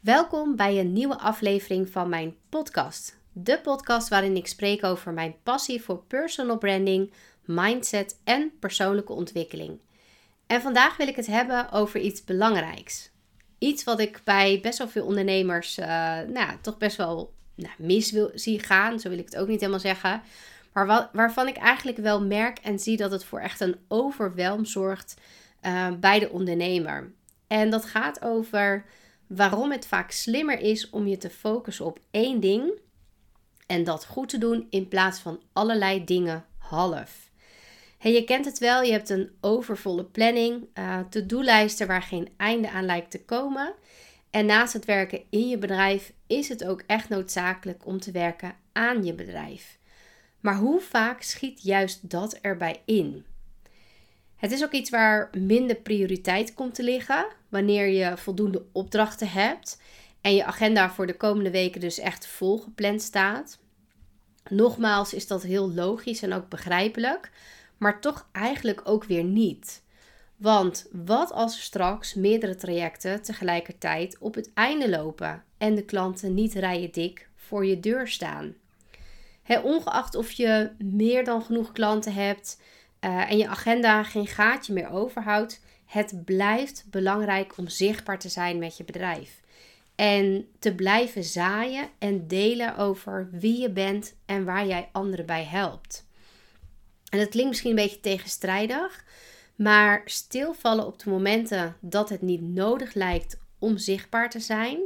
Welkom bij een nieuwe aflevering van mijn podcast. De podcast waarin ik spreek over mijn passie voor personal branding, mindset en persoonlijke ontwikkeling. En vandaag wil ik het hebben over iets belangrijks. Iets wat ik bij best wel veel ondernemers uh, nou, toch best wel nou, mis wil, zie gaan. Zo wil ik het ook niet helemaal zeggen. Maar waarvan ik eigenlijk wel merk en zie dat het voor echt een overwelm zorgt uh, bij de ondernemer. En dat gaat over waarom het vaak slimmer is om je te focussen op één ding en dat goed te doen in plaats van allerlei dingen half. Hey, je kent het wel, je hebt een overvolle planning, uh, to-do-lijsten waar geen einde aan lijkt te komen. En naast het werken in je bedrijf is het ook echt noodzakelijk om te werken aan je bedrijf. Maar hoe vaak schiet juist dat erbij in? Het is ook iets waar minder prioriteit komt te liggen wanneer je voldoende opdrachten hebt en je agenda voor de komende weken dus echt volgepland staat. Nogmaals is dat heel logisch en ook begrijpelijk, maar toch eigenlijk ook weer niet. Want wat als straks meerdere trajecten tegelijkertijd op het einde lopen en de klanten niet rijen dik voor je deur staan? ongeacht of je meer dan genoeg klanten hebt, uh, en je agenda geen gaatje meer overhoudt, het blijft belangrijk om zichtbaar te zijn met je bedrijf. En te blijven zaaien en delen over wie je bent en waar jij anderen bij helpt. En dat klinkt misschien een beetje tegenstrijdig, maar stilvallen op de momenten dat het niet nodig lijkt om zichtbaar te zijn.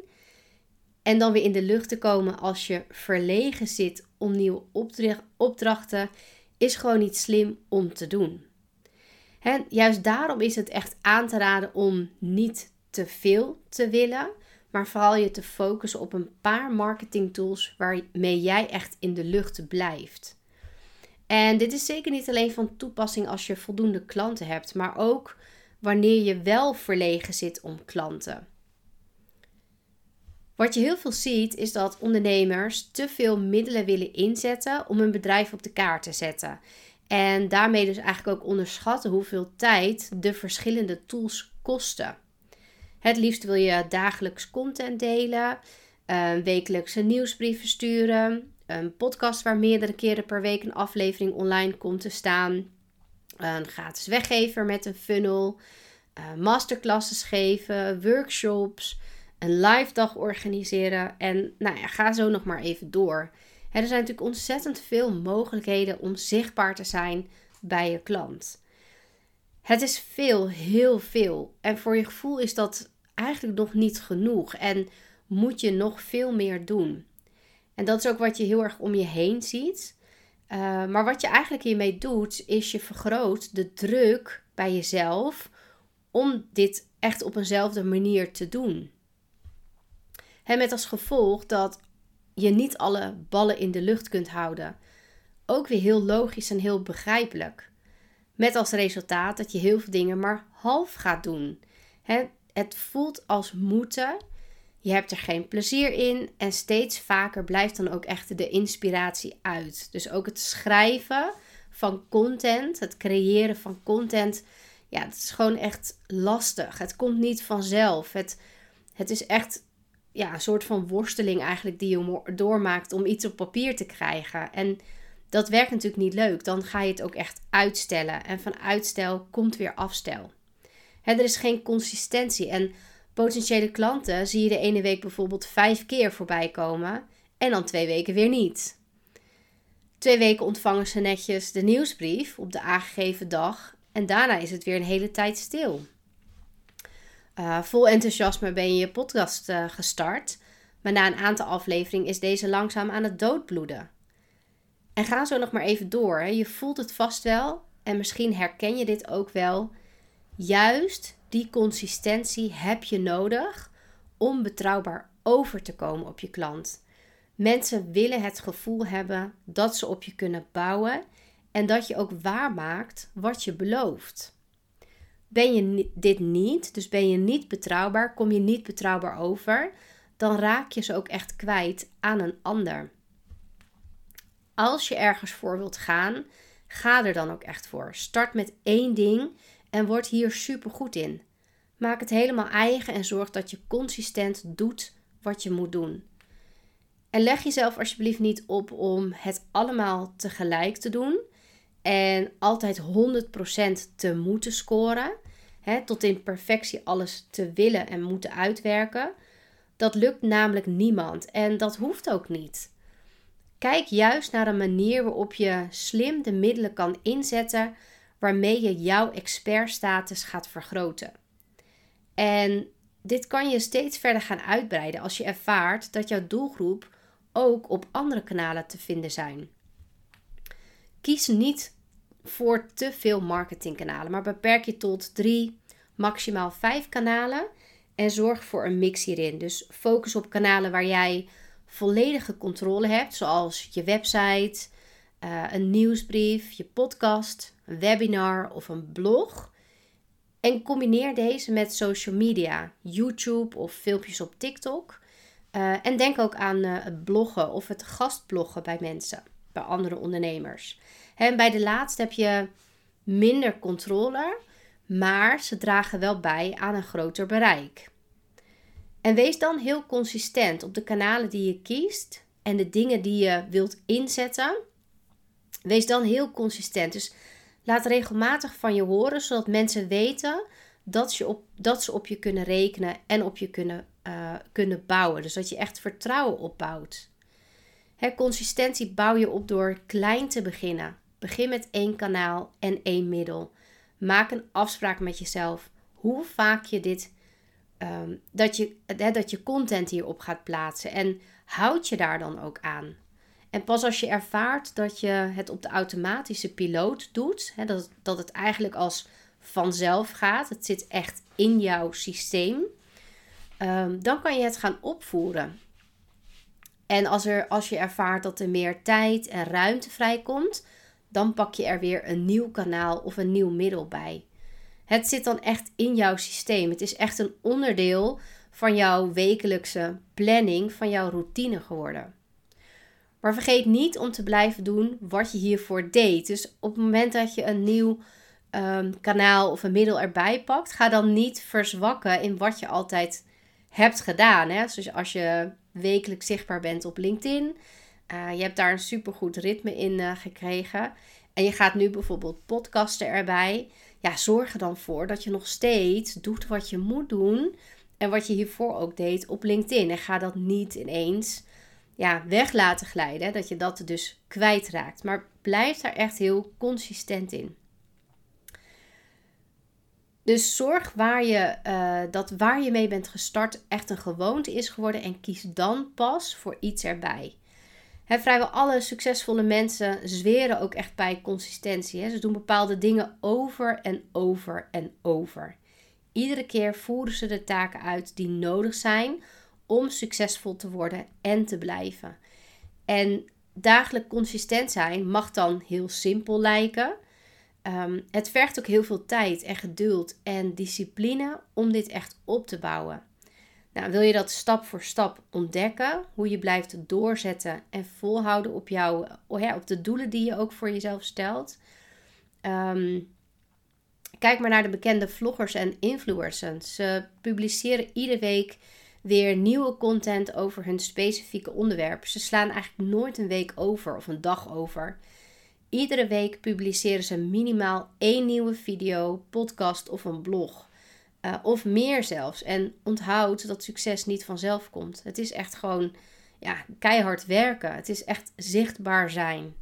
En dan weer in de lucht te komen als je verlegen zit om nieuwe opdrachten is gewoon niet slim om te doen. En juist daarom is het echt aan te raden om niet te veel te willen, maar vooral je te focussen op een paar marketing tools waarmee jij echt in de lucht blijft. En dit is zeker niet alleen van toepassing als je voldoende klanten hebt, maar ook wanneer je wel verlegen zit om klanten. Wat je heel veel ziet is dat ondernemers te veel middelen willen inzetten om hun bedrijf op de kaart te zetten. En daarmee dus eigenlijk ook onderschatten hoeveel tijd de verschillende tools kosten. Het liefst wil je dagelijks content delen, wekelijkse nieuwsbrieven sturen, een podcast waar meerdere keren per week een aflevering online komt te staan, een gratis weggever met een funnel, eh, masterclasses geven, workshops een live dag organiseren. En nou ja, ga zo nog maar even door. er zijn natuurlijk ontzettend veel mogelijkheden om zichtbaar te zijn bij je klant. Het is veel, heel veel. En voor je gevoel is dat eigenlijk nog niet genoeg. En moet je nog veel meer doen. En dat is ook wat je heel erg om je heen ziet. Uh, maar wat je eigenlijk hiermee doet, is je vergroot de druk bij jezelf om dit echt op eenzelfde manier te doen. En met als gevolg dat je niet alle ballen in de lucht kunt houden. Ook weer heel logisch en heel begrijpelijk. Met als resultaat dat je heel veel dingen maar half gaat doen. Het voelt als moeten. Je hebt er geen plezier in en steeds vaker blijft dan ook echt de inspiratie uit. Dus ook het schrijven van content, het creëren van content, ja, het is gewoon echt lastig. Het komt niet vanzelf. Het, het is echt ja, een soort van worsteling eigenlijk die je doormaakt om iets op papier te krijgen. En dat werkt natuurlijk niet leuk. Dan ga je het ook echt uitstellen. En van uitstel komt weer afstel. er is geen consistentie. En potentiële klanten zie je de ene week bijvoorbeeld vijf keer voorbij komen. En dan twee weken weer niet. Twee weken ontvangen ze netjes de nieuwsbrief op de aangegeven dag. En daarna is het weer een hele tijd stil. Uh, vol enthousiasme ben je je podcast uh, gestart, maar na een aantal afleveringen is deze langzaam aan het doodbloeden. En ga zo nog maar even door. Hè. Je voelt het vast wel en misschien herken je dit ook wel. Juist die consistentie heb je nodig om betrouwbaar over te komen op je klant. Mensen willen het gevoel hebben dat ze op je kunnen bouwen en dat je ook waarmaakt wat je belooft. Ben je dit niet, dus ben je niet betrouwbaar, kom je niet betrouwbaar over, dan raak je ze ook echt kwijt aan een ander. Als je ergens voor wilt gaan, ga er dan ook echt voor. Start met één ding en word hier super goed in. Maak het helemaal eigen en zorg dat je consistent doet wat je moet doen. En leg jezelf alsjeblieft niet op om het allemaal tegelijk te doen en altijd 100% te moeten scoren, hè, tot in perfectie alles te willen en moeten uitwerken. Dat lukt namelijk niemand en dat hoeft ook niet. Kijk juist naar een manier waarop je slim de middelen kan inzetten waarmee je jouw expertstatus gaat vergroten. En dit kan je steeds verder gaan uitbreiden als je ervaart dat jouw doelgroep ook op andere kanalen te vinden zijn. Kies niet voor te veel marketingkanalen, maar beperk je tot drie, maximaal vijf kanalen en zorg voor een mix hierin. Dus focus op kanalen waar jij volledige controle hebt, zoals je website, uh, een nieuwsbrief, je podcast, een webinar of een blog. En combineer deze met social media, YouTube of filmpjes op TikTok. Uh, en denk ook aan uh, het bloggen of het gastbloggen bij mensen, bij andere ondernemers. En bij de laatste heb je minder controle, maar ze dragen wel bij aan een groter bereik. En wees dan heel consistent op de kanalen die je kiest en de dingen die je wilt inzetten. Wees dan heel consistent. Dus laat regelmatig van je horen, zodat mensen weten dat, je op, dat ze op je kunnen rekenen en op je kunnen, uh, kunnen bouwen. Dus dat je echt vertrouwen opbouwt. Hè, consistentie bouw je op door klein te beginnen. Begin met één kanaal en één middel. Maak een afspraak met jezelf hoe vaak je dit um, dat, je, hè, dat je content hierop gaat plaatsen. En houd je daar dan ook aan. En pas als je ervaart dat je het op de automatische piloot doet, hè, dat, dat het eigenlijk als vanzelf gaat, het zit echt in jouw systeem, um, dan kan je het gaan opvoeren. En als, er, als je ervaart dat er meer tijd en ruimte vrijkomt, dan pak je er weer een nieuw kanaal of een nieuw middel bij. Het zit dan echt in jouw systeem. Het is echt een onderdeel van jouw wekelijkse planning, van jouw routine geworden. Maar vergeet niet om te blijven doen wat je hiervoor deed. Dus op het moment dat je een nieuw um, kanaal of een middel erbij pakt, ga dan niet verzwakken in wat je altijd hebt gedaan. Hè? Dus als je wekelijks zichtbaar bent op LinkedIn, uh, je hebt daar een supergoed ritme in uh, gekregen. En je gaat nu bijvoorbeeld podcasten erbij ja, zorg er dan voor dat je nog steeds doet wat je moet doen. En wat je hiervoor ook deed op LinkedIn. En ga dat niet ineens ja, weg laten glijden. Dat je dat dus kwijtraakt. Maar blijf daar echt heel consistent in. Dus zorg waar je, uh, dat waar je mee bent gestart echt een gewoonte is geworden. En kies dan pas voor iets erbij. He, vrijwel alle succesvolle mensen zweren ook echt bij consistentie. Ze doen bepaalde dingen over en over en over. Iedere keer voeren ze de taken uit die nodig zijn om succesvol te worden en te blijven. En dagelijks consistent zijn mag dan heel simpel lijken. Um, het vergt ook heel veel tijd en geduld en discipline om dit echt op te bouwen. Nou, wil je dat stap voor stap ontdekken, hoe je blijft doorzetten en volhouden op, jouw, oh op de doelen die je ook voor jezelf stelt? Um, kijk maar naar de bekende vloggers en influencers. Ze publiceren iedere week weer nieuwe content over hun specifieke onderwerp. Ze slaan eigenlijk nooit een week over of een dag over. Iedere week publiceren ze minimaal één nieuwe video, podcast of een blog. Uh, of meer zelfs. En onthoud dat succes niet vanzelf komt. Het is echt gewoon ja, keihard werken. Het is echt zichtbaar zijn.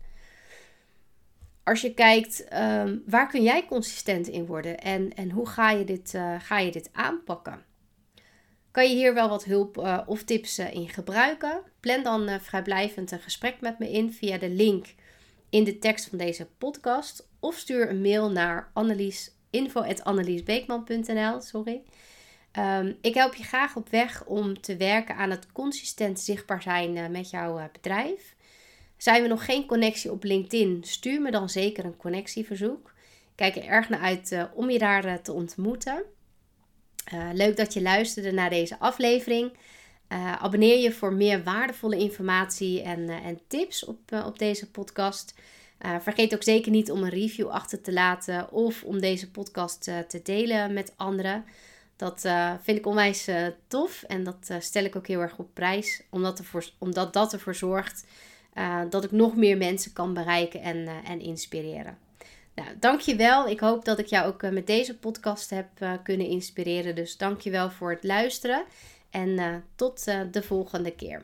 Als je kijkt, um, waar kun jij consistent in worden en, en hoe ga je, dit, uh, ga je dit aanpakken? Kan je hier wel wat hulp uh, of tips in gebruiken? Plan dan vrijblijvend een gesprek met me in via de link in de tekst van deze podcast. Of stuur een mail naar Annelies info.anneliesbeekman.nl, sorry. Um, ik help je graag op weg om te werken aan het consistent zichtbaar zijn uh, met jouw uh, bedrijf. Zijn we nog geen connectie op LinkedIn? Stuur me dan zeker een connectieverzoek. Kijk er erg naar uit uh, om je daar te ontmoeten. leuk dat je luisterde naar deze aflevering. abonneer je voor meer waardevolle informatie en, en tips op, op deze podcast. Uh, vergeet ook zeker niet om een review achter te laten of om deze podcast uh, te delen met anderen. Dat vind ik onwijs tof en dat stel ik ook heel erg op prijs, omdat, ervoor, omdat dat ervoor zorgt dat ik nog meer mensen kan bereiken en, en inspireren. Nou, dankjewel. Ik hoop dat ik jou ook met deze podcast heb kunnen inspireren. Dus dankjewel voor het luisteren en tot de volgende keer.